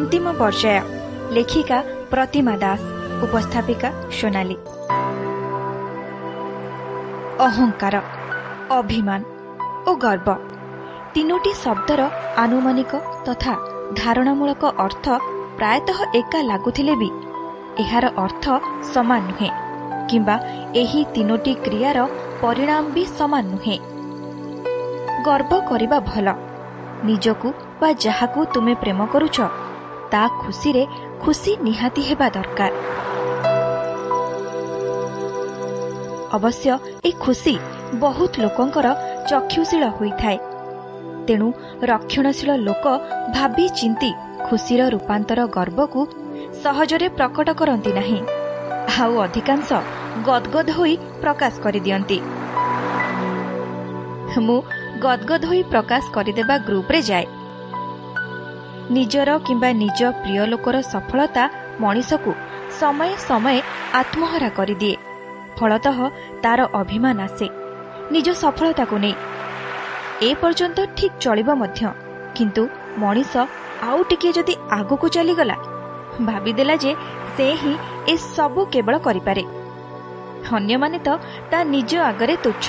ଅନ୍ତିମ ପର୍ଯ୍ୟାୟ। ଲେଖିକା ପ୍ରତିମା ଦାସ ଉପସ୍ଥାପିକା ସୋନାଲି। ଅହଙ୍କାର ଅଭିମାନ ଓ ଗର୍ବ। ତିନୋଟି ଶବ୍ଦର ଆନୁମାନିକ ତଥା ଧାରଣାମୂଳକ ଅର୍ଥ ପ୍ରାୟତଃ ଏକା ଲାଗୁଥିଲେ ବି। ଏହାର ଅର୍ଥ ସମାନ ନୁହେଁ କିମ୍ବା ଏହି ତିନୋଟି କ୍ରିୟାର ପରିଣାମ ବି ସମାନ ନୁହେଁ। ଗର୍ବ କରିବା ଭଲ। ନିଜକୁ ବା ଯାହାକୁ ତୁମେ ପ୍ରେମ କରୁଛ ତା ଖୁସିରେ ଖୁସି ନିହାତି ହେବା ଦରକାର। ଅବଶ୍ୟ ଏ ଖୁସି ବହୁତ ଲୋକଙ୍କର ଚକ୍ଷୁଶୀଳ ହୋଇଥାଏ। ତେଣୁ ରକ୍ଷଣଶୀଳ ଲୋକ ଭାବି ଚିନ୍ତି ଖୁସିର ରୂପାନ୍ତର ଗର୍ବକୁ ସହଜରେ ପ୍ରକଟ କରନ୍ତି ନାହିଁ। ଆଉ ଅଧିକାଂଶ ଗଦଗଦ ହୋଇ ପ୍ରକାଶ କରିଦିଅନ୍ତି। ମୁଁ ଗଦଗଦ ହୋଇ ପ୍ରକାଶ କରିଦେବା ଗ୍ରୁପରେ ଯାଏ। ନିଜର କିମ୍ବା ନିଜ ପ୍ରିୟ ଲୋକର ସଫଳତା ମଣିଷକୁ ସମୟେ ସମୟେ ଆତ୍ମହରା କରିଦିଏ। ଫଳତଃ ତାର ଅଭିମାନ ଆସେ। ନିଜ ସଫଳତାକୁ ନେଇ। ଏପର୍ଯ୍ୟନ୍ତ ଠିକ୍ ଚଳିବ ମଧ୍ୟ। କିନ୍ତୁ ମଣିଷ ଆଉ ଟିକିଏ ଯଦି ଆଗକୁ ଚାଲିଗଲା ଭାବିଦେଲା ଯେ ସେ ହିଁ ଏସବୁ କେବଳ କରିପାରେ। ଅନ୍ୟମାନେ ତ ତା ନିଜ ଆଗରେ ତୁଚ୍ଛ।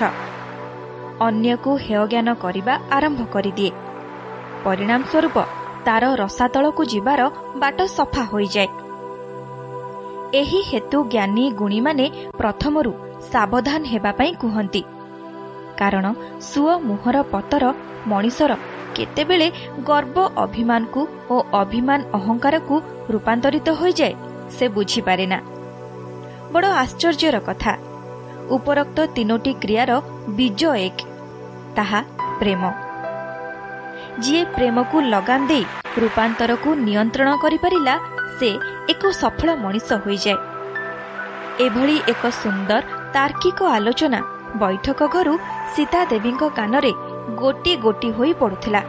ଅନ୍ୟକୁ ହେୟଜ୍ଞାନ କରିବା ଆରମ୍ଭ କରିଦିଏ। ପରିଣାମ ସ୍ୱରୂପ ତାର ରସାତଳକୁ ଯିବାର ବାଟ ସଫା ହୋଇଯାଏ ଏହି ହେତୁ ଜ୍ଞାନୀ ଗୁଣୀମାନେ ପ୍ରଥମରୁ ସାବଧାନ ହେବା ପାଇଁ କୁହନ୍ତି କାରଣ ସୁଅ ମୁହଁର ପତର ମଣିଷର କେତେବେଳେ ଗର୍ବ ଅଭିମାନକୁ ଓ ଅଭିମାନ ଅହଙ୍କାରକୁ ରୂପାନ୍ତରିତ ହୋଇଯାଏ ସେ ବୁଝିପାରେ ନା ବଡ଼ ଆଶ୍ଚର୍ଯ୍ୟର କଥା ଉପରୋକ୍ତ ତିନୋଟି କ୍ରିୟାର ବୀଜ ଏକ ତାହା ପ୍ରେମ ଯିଏ ପ୍ରେମକୁ ଲଗାମ ଦେଇ ରୂପାନ୍ତରକୁ ନିୟନ୍ତ୍ରଣ କରିପାରିଲା ସେ ଏକ ସଫଳ ମଣିଷ ହୋଇଯାଏ। ଏଭଳି ଏକ ସୁନ୍ଦର ତାର୍କିକ ଆଲୋଚନା ବୈଠକ ଘରୁ ସୀତା ଦେବୀଙ୍କ କାନରେ ଗୋଟି ଗୋଟି ହୋଇ ପଡୁଥିଲା।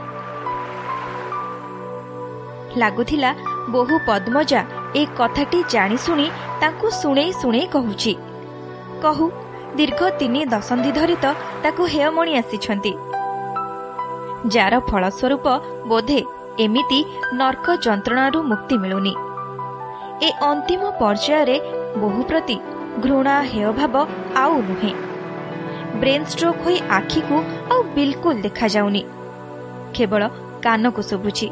ଲାଗୁଥିଲା ବହୁ ପଦ୍ମଜା ଏ କଥାଟି ଜାଣିଶୁଣି ତାଙ୍କୁ ଶୁଣେଇ ଶୁଣେଇ କହୁଛି। କହୁ ଦୀର୍ଘ ତିନି ଦଶନ୍ଧି ଧରି ତ ତାକୁ ହେୟମଣି ଆସିଛନ୍ତି। ଯାର ଫଳସ୍ୱରୂପ ବୋଧେ ଏମିତି ନର୍କ ଯନ୍ତ୍ରଣାରୁ ମୁକ୍ତି ମିଳୁନି। ଏ ଅନ୍ତିମ ପର୍ଯ୍ୟାୟରେ ବହୁ ପ୍ରତି ଘୃଣା ହେୟଭାବ ଆଉ ନୁହେଁ। ବ୍ରେନ୍ ଷ୍ଟ୍ରୋକ୍ ହୋଇ ଆଖିକୁ ଆଉ ବିଲକୁଲ ଦେଖାଯାଉନି। କେବଳ କାନକୁ ଶୁଭୁଛି।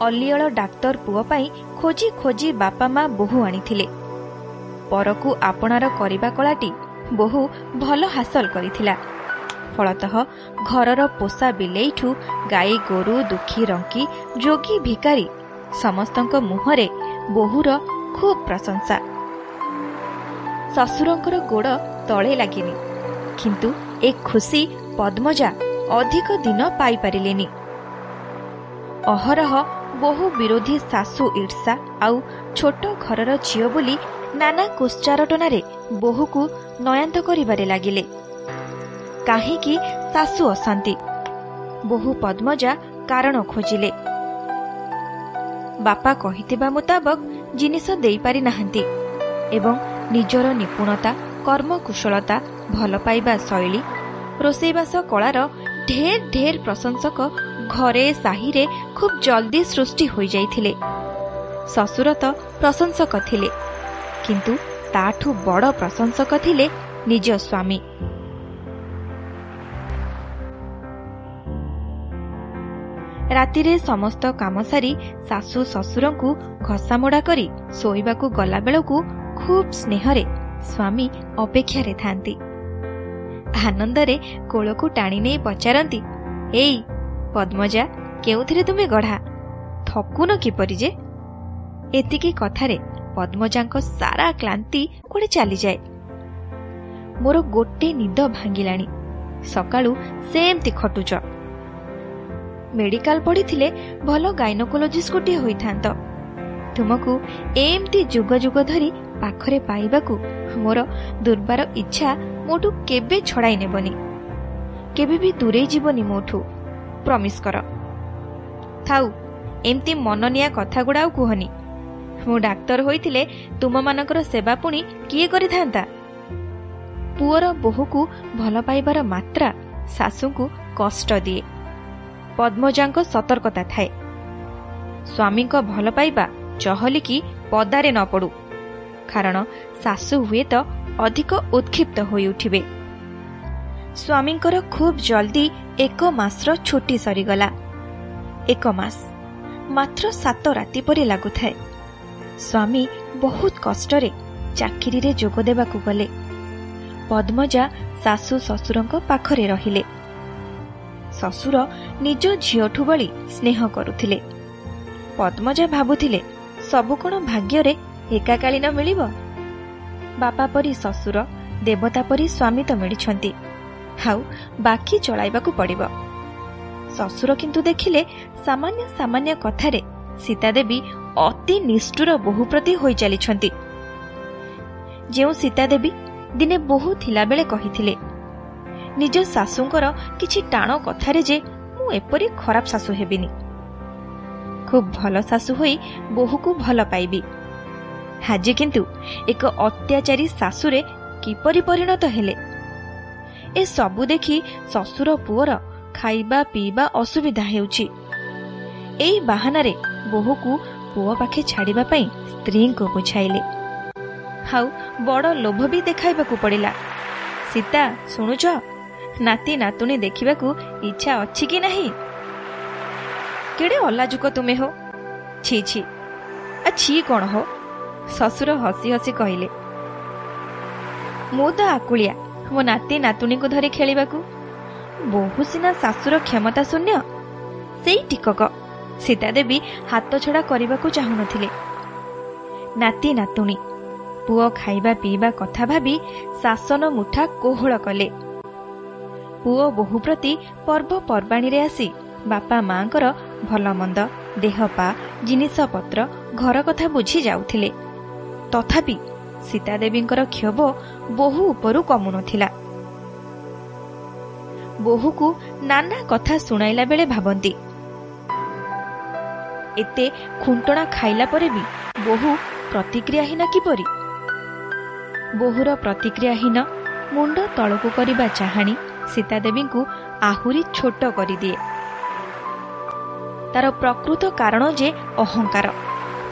ଅଲିଅଳ ଡାକ୍ତର ପୁଅ ପାଇଁ ଖୋଜି ଖୋଜି ବାପା ମା ବୋହୂ ଆଣିଥିଲେ। ପରକୁ ଆପଣାର କରିବା କଳାଟି ବୋହୂ ଭଲ ହାସଲ କରିଥିଲା। ଫଳତଃ ଘରର ପୋଷା ବିଲେଇଠୁ ଗାଈ ଗୋରୁ ଦୁଃଖୀ ରଙ୍କି ଯୋଗୀ ଭିକାରୀ ସମସ୍ତଙ୍କ ମୁହଁରେ ବୋହୂର ଖୁବ୍ ପ୍ରଶଂସା। ଶ୍ୱଶୁରଙ୍କର ଗୋଡ଼ ତଳେ ଲାଗିନି କିନ୍ତୁ ଏ ଖୁସି ପଦ୍ମଜା ଅଧିକ ଦିନ ପାଇପାରିଲେନି। ଅହରହ ବହୁ ବିରୋଧୀ ଶାଶୁ ଇର୍ଷା ଆଉ ଛୋଟ ଘରର ଝିଅ ବୋଲି ନାନା କୁଶ୍ଚାରଟନାରେ ବୋହୂକୁ ନୟାନ୍ତ କରିବାରେ ଲାଗିଲେ। କାହିଁକି ଶାଶୁ ଅଶାନ୍ତି? ବହୁ ପଦ୍ମଜା କାରଣ ଖୋଜିଲେ। ବାପା କହିଥିବା ମୁତାବକ ଜିନିଷ ଦେଇପାରି ନାହାନ୍ତି ଏବଂ ନିଜର ନିପୁଣତା କର୍ମକୁଶଳତା ଭଲ ପାଇବା ଶୈଳୀ ରୋଷେଇବାସ କଳାର ଢେର ଢେର ପ୍ରଶଂସକ ଘରେ ସାହିରେ ଖୁବ୍ ଜଲ୍ଦି ସୃଷ୍ଟି ହୋଇଯାଇଥିଲେ। ଶ୍ୱଶୁର ତ ପ୍ରଶଂସକ ଥିଲେ କିନ୍ତୁ ତାଠୁ ବଡ଼ ପ୍ରଶଂସକ ଥିଲେ ନିଜ ସ୍ୱାମୀ। ରାତିରେ ସମସ୍ତ କାମ ସାରି ଶାଶୁ ଶ୍ୱଶୁରଙ୍କୁ ଘଷାମୋଡ଼ା କରି ଶୋଇବାକୁ ଗଲାବେଳକୁ ଖୁବ୍ ସ୍ନେହରେ ସ୍ୱାମୀ ଅପେକ୍ଷାରେ ଥାନ୍ତି ଆନନ୍ଦରେ କୋଳକୁ ଟାଣି ନେଇ ପଚାରନ୍ତି ଏଇ ପଦ୍ମଜା କେଉଁଥିରେ ତୁମେ ଗଢ଼ା? ଥକୁନ କିପରି ଯେ? ଏତିକି କଥାରେ ପଦ୍ମଜାଙ୍କ ସାରା କ୍ଳାନ୍ତି କୁଆଡ଼େ ଚାଲିଯାଏ। ମୋର ଗୋଟେ ନିଦ ଭାଙ୍ଗିଲାଣି। ସକାଳୁ ସେମିତି ଖଟୁଛ। ମେଡିକାଲ ପଡ଼ିଥିଲେ ଭଲ ଗାଇନୋକୋଲୋଜିଷ୍ଟ ଗୋଟିଏ ହୋଇଥାନ୍ତ। ତୁମକୁ ଏମିତି ଯୁଗ ଯୁଗ ଧରି ପାଖରେ ପାଇବାକୁ ମୋର ଦୁର୍ବାର ଇଚ୍ଛା ମୋଠୁ କେବେ ଛଡ଼ାଇ ନେବନି। କେବେ ବି ଦୂରେଇ ଯିବନି ମୋଠୁ। ପ୍ରମିଶ କର। ଥାଉ ଏମିତି ମନନିଆ କଥାଗୁଡ଼ା ଆଉ କୁହନି। ମୁଁ ଡାକ୍ତର ହୋଇଥିଲେ ତୁମମାନଙ୍କର ସେବା ପୁଣି କିଏ କରିଥାନ୍ତା? ପୁଅର ବୋହୂକୁ ଭଲ ପାଇବାର ମାତ୍ରା ଶାଶୁଙ୍କୁ କଷ୍ଟ ଦିଏ। ପଦ୍ମଜାଙ୍କ ସତର୍କତା ଥାଏ। ସ୍ୱାମୀଙ୍କ ଭଲ ପାଇବା ଚହଲିକି ପଦାରେ ନ ପଡ଼ୁ। କାରଣ ଶାଶୁ ହୁଏତ ଅଧିକ ଉତ୍କ୍ଷିପ୍ତ ହୋଇଉଠିବେ। ସ୍ୱାମୀଙ୍କର ଖୁବ୍ ଜଲ୍ଦି ଏକ ମାସର ଛୁଟି ସରିଗଲା। ଏକ ମାସ ମାତ୍ର ସାତ ରାତି ପରି ଲାଗୁଥାଏ। ସ୍ୱାମୀ ବହୁତ କଷ୍ଟରେ ଚାକିରିରେ ଯୋଗ ଦେବାକୁ ଗଲେ। ପଦ୍ମଜା ଶାଶୁ ଶ୍ୱଶୁରଙ୍କ ପାଖରେ ରହିଲେ। ଶ୍ୱଶୁର ନିଜ ଝିଅଠୁ ଭଳି ସ୍ନେହ କରୁଥିଲେ। ପଦ୍ମଜା ଭାବୁଥିଲେ ସବୁ କ'ଣ ଭାଗ୍ୟରେ ଏକାକାଳୀନ ମିଳିବ? ବାପା ପରି ଶ୍ୱଶୁର ଦେବତା ପରି ସ୍ୱାମୀ ତ ମିଳିଛନ୍ତି। ଆଉ ବାକି ଚଳାଇବାକୁ ପଡ଼ିବ। ଶ୍ୱଶୁର କିନ୍ତୁ ଦେଖିଲେ ସାମାନ୍ୟ ସାମାନ୍ୟ କଥାରେ ସୀତାଦେବୀ ଅତି ନିଷ୍ଠୁର ବୋହୂ ପ୍ରତି ହୋଇ ଚାଲିଛନ୍ତି। ଯେଉଁ ସୀତାଦେବୀ ଦିନେ ବୋହୂ ଥିଲାବେଳେ କହିଥିଲେ ନିଜ ଶାଶୁଙ୍କର କିଛି ଟାଣ କଥାରେ ଯେ ମୁଁ ଏପରି ଖରାପ ଶାଶୁ ହେବିନି। ଖୁବ୍ ଭଲ ଶାଶୁ ହୋଇ ବୋହୂକୁ ଭଲ ପାଇବି। ଆଜି କିନ୍ତୁ ଏକ ଅତ୍ୟାଚାରୀ ଶାଶୁରେ କିପରି ପରିଣତ ହେଲେ? ଏସବୁ ଦେଖି ଶ୍ୱଶୁର ପୁଅର ଖାଇବା ପିଇବା ଅସୁବିଧା ହେଉଛି। ଏହି ବାହାନାରେ ବୋହୂକୁ ପୁଅ ପାଖେ ଛାଡ଼ିବା ପାଇଁ ସ୍ତ୍ରୀଙ୍କୁ ବୁଝାଇଲେ। ଆଉ ବଡ଼ ଲୋଭ ବି ଦେଖାଇବାକୁ ପଡ଼ିଲା। ସୀତା ଶୁଣୁଛ? ନାତି ନାତୁଣୀ ଦେଖିବାକୁ ଇଚ୍ଛା ଅଛି କି ନାହିଁ? କେଡ଼େ ଅଲାଜୁକ ତୁମେ ହୋ ଛି ଛି। ଛି କ'ଣ ହୋ ଶ୍ୱଶୁର ହସି ହସି କହିଲେ ମୁଁ ତ ଆକୁଳିଆ ମୋ ନାତି ନାତୁଣୀକୁ ଧରି ଖେଳିବାକୁ। ବହୁ ସିନା ଶାଶୁର କ୍ଷମତା ଶୂନ୍ୟ ସେଇ ଟିକକ। ସୀତାଦେବୀ ହାତଛଡ଼ା କରିବାକୁ ଚାହୁଁନଥିଲେ। ନାତି ନାତୁଣୀ ପୁଅ ଖାଇବା ପିଇବା କଥା ଭାବି ଶାସନ ମୁଠା କୋହଳ କଲେ। ପୁଅ ବୋହୂ ପ୍ରତି ପର୍ବପର୍ବାଣୀରେ ଆସି ବାପା ମାଙ୍କର ଭଲମନ୍ଦ ଦେହପା ଜିନିଷପତ୍ର ଘର କଥା ବୁଝି ଯାଉଥିଲେ। ତଥାପି ସୀତାଦେବୀଙ୍କର କ୍ଷୋଭ ବୋହୂ ଉପରୁ କମୁନଥିଲା। ବୋହୂକୁ ନାନା କଥା ଶୁଣାଇଲା ବେଳେ ଭାବନ୍ତି ଏତେ ଖୁଣ୍ଟଣା ଖାଇଲା ପରେ ବି ବୋହୂ ପ୍ରତିକ୍ରିୟାହୀନ କିପରି? ବୋହୂର ପ୍ରତିକ୍ରିୟାହୀନ ମୁଣ୍ଡ ତଳକୁ କରିବା ଚାହାଣି ସୀତାଦେବୀଙ୍କୁ ଆହୁରି ଛୋଟ କରିଦିଏ। ତାର ପ୍ରକୃତ କାରଣ ଯେ ଅହଙ୍କାର।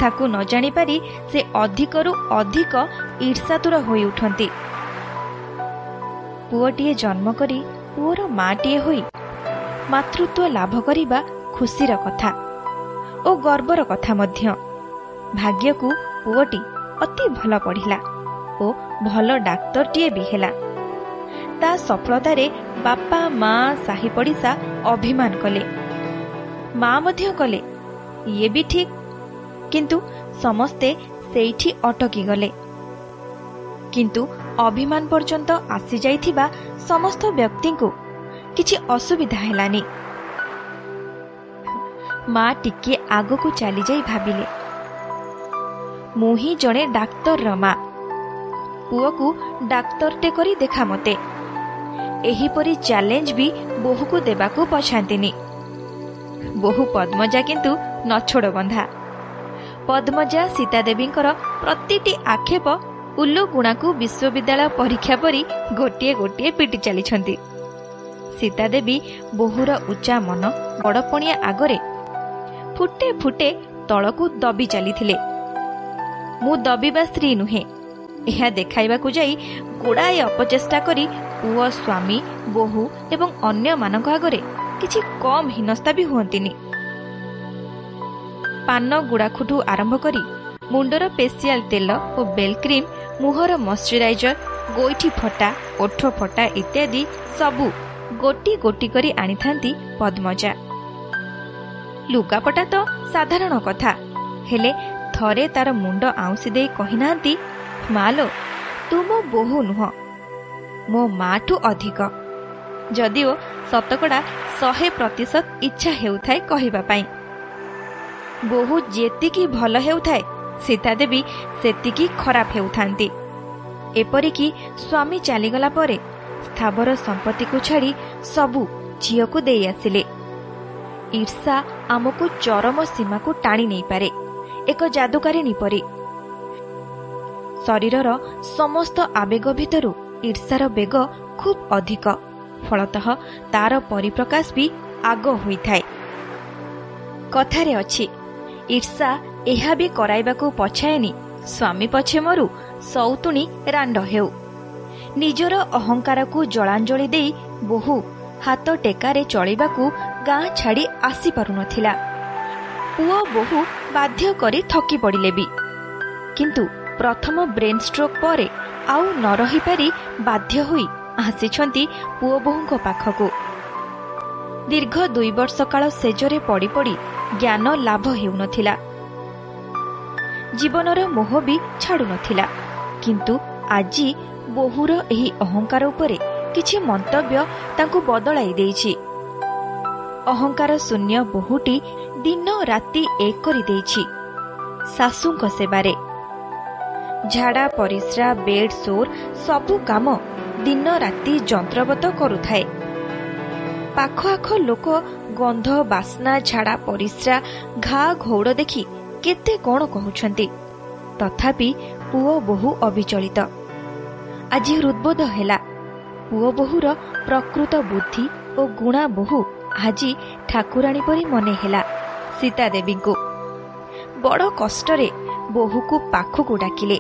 ତାକୁ ନ ଜାଣିପାରି ସେ ଅଧିକରୁ ଅଧିକ ଈର୍ଷାତୁର ହୋଇ ଉଠନ୍ତି। ପୁଅଟିଏ ଜନ୍ମ କରି ପୁଅର ମାଟିଏ ହୋଇ ମାତୃତ୍ୱ ଲାଭ କରିବା ଖୁସିର କଥା ଓ ଗର୍ବର କଥା ମଧ୍ୟ। ଭାଗ୍ୟକୁ ପୁଅଟି ଅତି ଭଲ ପଢ଼ିଲା ଓ ଭଲ ଡାକ୍ତରଟିଏ ବି ହେଲା। ତା ସଫଳତାରେ ବାପା ମା ସାହି ପଡ଼ିଶା ଅଭିମାନ କଲେ। ମା ମଧ୍ୟ କଲେ ଇଏ ବି ଠିକ୍। କିନ୍ତୁ ସମସ୍ତେ ସେଇଠି ଅଟକି ଗଲେ। କିନ୍ତୁ ଅଭିମାନ ପର୍ଯ୍ୟନ୍ତ ଆସିଯାଇଥିବା ସମସ୍ତ ବ୍ୟକ୍ତିଙ୍କୁ କିଛି ଅସୁବିଧା ହେଲାନି। ମା ଟିକିଏ ଆଗକୁ ଚାଲିଯାଇ ଭାବିଲେ ମୁଁ ହିଁ ଜଣେ ଡାକ୍ତରର ମା। ପୁଅକୁ ଡାକ୍ତରଟେ କରି ଦେଖା ମତେ। ଏହିପରି ଚ୍ୟାଲେଞ୍ଜ ବି ବୋହୂକୁ ଦେବାକୁ ପଛାନ୍ତିନି। ବୋହୂ ପଦ୍ମଜା କିନ୍ତୁ ନଛୋଡ଼ ବନ୍ଧା ପଦ୍ମଜା ସୀତାଦେବୀଙ୍କର ପ୍ରତିଟି ଆକ୍ଷେପ ଉଲ୍ଲୁଗୁଣାକୁ ବିଶ୍ୱବିଦ୍ୟାଳୟ ପରୀକ୍ଷା ପରି ଗୋଟିଏ ଗୋଟିଏ ପିଟି ଚାଲିଛନ୍ତି। ସୀତାଦେବୀ ବୋହୂର ଉଚ୍ଚା ମନ ବଡ଼ପଣିଆ ଆଗରେ ଫୁଟେ ଫୁଟେ ତଳକୁ ଦବି ଚାଲିଥିଲେ। ମୁଁ ଦବିବା ସ୍ତ୍ରୀ ନୁହେଁ। ଏହା ଦେଖାଇବାକୁ ଯାଇ ଗୁଡ଼ାଏ ଅପଚେଷ୍ଟା କରି ପୁଅ ସ୍ୱାମୀ ବୋହୂ ଏବଂ ଅନ୍ୟମାନଙ୍କ ଆଗରେ କିଛି କମ୍ ହୀନସ୍ତା ବି ହୁଅନ୍ତିନି। ପାନ ଗୁଡ଼ାଖୁଠୁ ଆରମ୍ଭ କରି ମୁଣ୍ଡର ପେସିଆଲ ତେଲ ଓ ବେଲ୍ କ୍ରିମ୍ ମୁହଁର ମଶ୍ଚରାଇଜର ଗୋଇଠି ଫଟା ଓଠ ଫଟା ଇତ୍ୟାଦି ସବୁ ଗୋଟି ଗୋଟି କରି ଆଣିଥାନ୍ତି ପଦ୍ମଜା। ଲୁଗାପଟା ତ ସାଧାରଣ କଥା। ହେଲେ ଥରେ ତାର ମୁଣ୍ଡ ଆଉଁସି ଦେଇ କହିନାହାନ୍ତି ମାଲୋ ତୁ ମୋ ବୋହୂ ନୁହଁ। ମୋ ମାଠୁ ଅଧିକ। ଯଦିଓ ଶତକଡ଼ା ଶହେ ପ୍ରତିଶତ ଇଚ୍ଛା ହେଉଥାଏ କହିବା ପାଇଁ। ବୋହୂ ଯେତିକି ଭଲ ହେଉଥାଏ ସୀତାଦେବୀ ସେତିକି ଖରାପ ହେଉଥାନ୍ତି। ଏପରିକି ସ୍ୱାମୀ ଚାଲିଗଲା ପରେ ସ୍ଥାବର ସମ୍ପତ୍ତିକୁ ଛାଡ଼ି ସବୁ ଝିଅକୁ ଦେଇ ଆସିଲେ। ଈର୍ଷା ଆମକୁ ଚରମ ସୀମାକୁ ଟାଣି ନେଇପାରେ ଏକ ଯାଦୁକାରିଣୀ ପରି। ଶରୀରର ସମସ୍ତ ଆବେଗ ଭିତରୁ ଈର୍ଷାର ବେଗ ଖୁବ୍ ଅଧିକ। ଫଳତଃ ତାର ପରିପ୍ରକାଶ ବି ଆଗ ହୋଇଥାଏ। କଥାରେ ଅଛି ଇର୍ଷା ଏହା ବି କରାଇବାକୁ ପଛାଏନି ସ୍ୱାମୀ ପଛେ ମରୁ ସଉତୁଣୀ ରାଣ୍ଡ ହେଉ। ନିଜର ଅହଙ୍କାରକୁ ଜଳାଞ୍ଜଳି ଦେଇ ବୋହୂ ହାତ ଟେକାରେ ଚଳିବାକୁ ଗାଁ ଛାଡ଼ି ଆସିପାରୁନଥିଲା। ପୁଅ ବୋହୂ ବାଧ୍ୟ କରି ଥକି ପଡ଼ିଲେ ବି। କିନ୍ତୁ ପ୍ରଥମ ବ୍ରେନ୍ ଷ୍ଟ୍ରୋକ୍ ପରେ ଆଉ ନ ରହିପାରି ବାଧ୍ୟ ହୋଇ ଆସିଛନ୍ତି ପୁଅ ବୋହୂଙ୍କ ପାଖକୁ। ଦୀର୍ଘ ଦୁଇ ବର୍ଷ କାଳ ସେଜରେ ପଡ଼ି ପଡ଼ି ଜ୍ଞାନ ଲାଭ ହେଉନଥିଲା। ଜୀବନର ମୋହ ବି ଛାଡୁନଥିଲା। କିନ୍ତୁ ଆଜି ବୋହୂର ଏହି ଅହଙ୍କାର ଉପରେ କିଛି ମନ୍ତବ୍ୟ ତାଙ୍କୁ ବଦଳାଇ ଦେଇଛି। ଅହଙ୍କାର ଶୂନ୍ୟ ବୋହୂଟି ଦିନ ରାତି ଏକ କରିଦେଇଛି। ଶାଶୁଙ୍କ ସେବାରେ ଝାଡ଼ା ପରିସ୍ରା ବେଡ୍ ସୋର ସବୁ କାମ ଦିନ ରାତି ଯନ୍ତ୍ରବତ କରୁଥାଏ। ପାଖ ଆଖ ଲୋକ ଗନ୍ଧ ବାସ୍ନା ଝାଡ଼ା ପରିସ୍ରା ଘା ଘଉଡ଼ ଦେଖି କେତେ କ'ଣ କହୁଛନ୍ତି। ତଥାପି ପୁଅ ବୋହୂ ଅବିଚଳିତ। ଆଜି ହୃଦ୍ବୋଧ ହେଲା। ପୁଅ ବୋହୂର ପ୍ରକୃତ ବୁଦ୍ଧି ଓ ଗୁଣା ବୋହୂ ଆଜି ଠାକୁରାଣୀ ପରି ମନେ ହେଲା ସୀତାଦେବୀଙ୍କୁ। ବଡ଼ କଷ୍ଟରେ ବୋହୂକୁ ପାଖକୁ ଡାକିଲେ।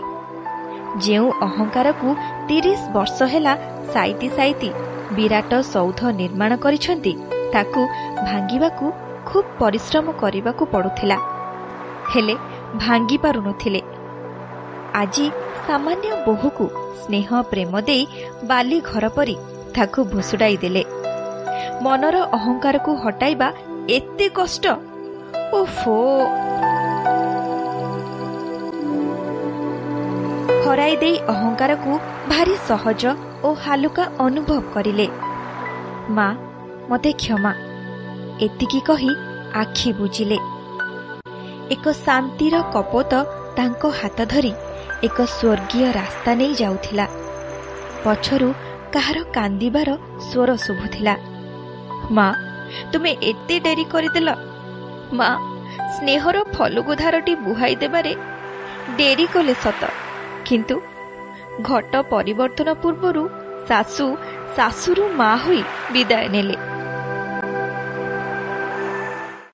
ଯେଉଁ ଅହଙ୍କାରକୁ ତିରିଶ ବର୍ଷ ହେଲା ସାଇତି ସାଇତି ବିରାଟ ସୌଧ ନିର୍ମାଣ କରିଛନ୍ତି ତାକୁ ଭାଙ୍ଗିବାକୁ ଖୁବ୍ ପରିଶ୍ରମ କରିବାକୁ ପଡୁଥିଲା। ହେଲେ ଭାଙ୍ଗି ପାରୁନଥିଲେ। ଆଜି ସାମାନ୍ୟ ବୋହୂକୁ ସ୍ନେହ ପ୍ରେମ ଦେଇ ବାଲି ଘର ପରି ତାକୁ ଭୁଷୁଡ଼ାଇ ଦେଲେ। ମନର ଅହଙ୍କାରକୁ ହଟାଇବା ଏତେ କଷ୍ଟ? ଓଫୋ ହରାଇ ଦେଇ ଅହଙ୍କାରକୁ ଭାରି ସହଜ ଓ ହାଲୁକା ଅନୁଭବ କରିଲେ। ମା ମୋତେ କ୍ଷମା। ଏତିକି କହି ଆଖି ବୁଜିଲେ। ଏକ ଶାନ୍ତିର କପୋତ ତାଙ୍କ ହାତ ଧରି ଏକ ସ୍ୱର୍ଗୀୟ ରାସ୍ତା ନେଇ ଯାଉଥିଲା। ପଛରୁ କାହାର କାନ୍ଦିବାର ସ୍ୱର ଶୁଭୁଥିଲା। ମା ତୁମେ ଏତେ ଡେରି କରିଦେଲ। ମା ସ୍ନେହର ଫଲୁଗୁଧାରଟି ବୁହାଇ ଦେବାରେ ଡେରି କଲେ ସତ। କିନ୍ତୁ ଘଟ ପରିବର୍ତ୍ତନ ପୂର୍ବରୁ ଶାଶୁ ଶାଶୁରୁ ମା ହୋଇ ବିଦାୟ ନେଲେ।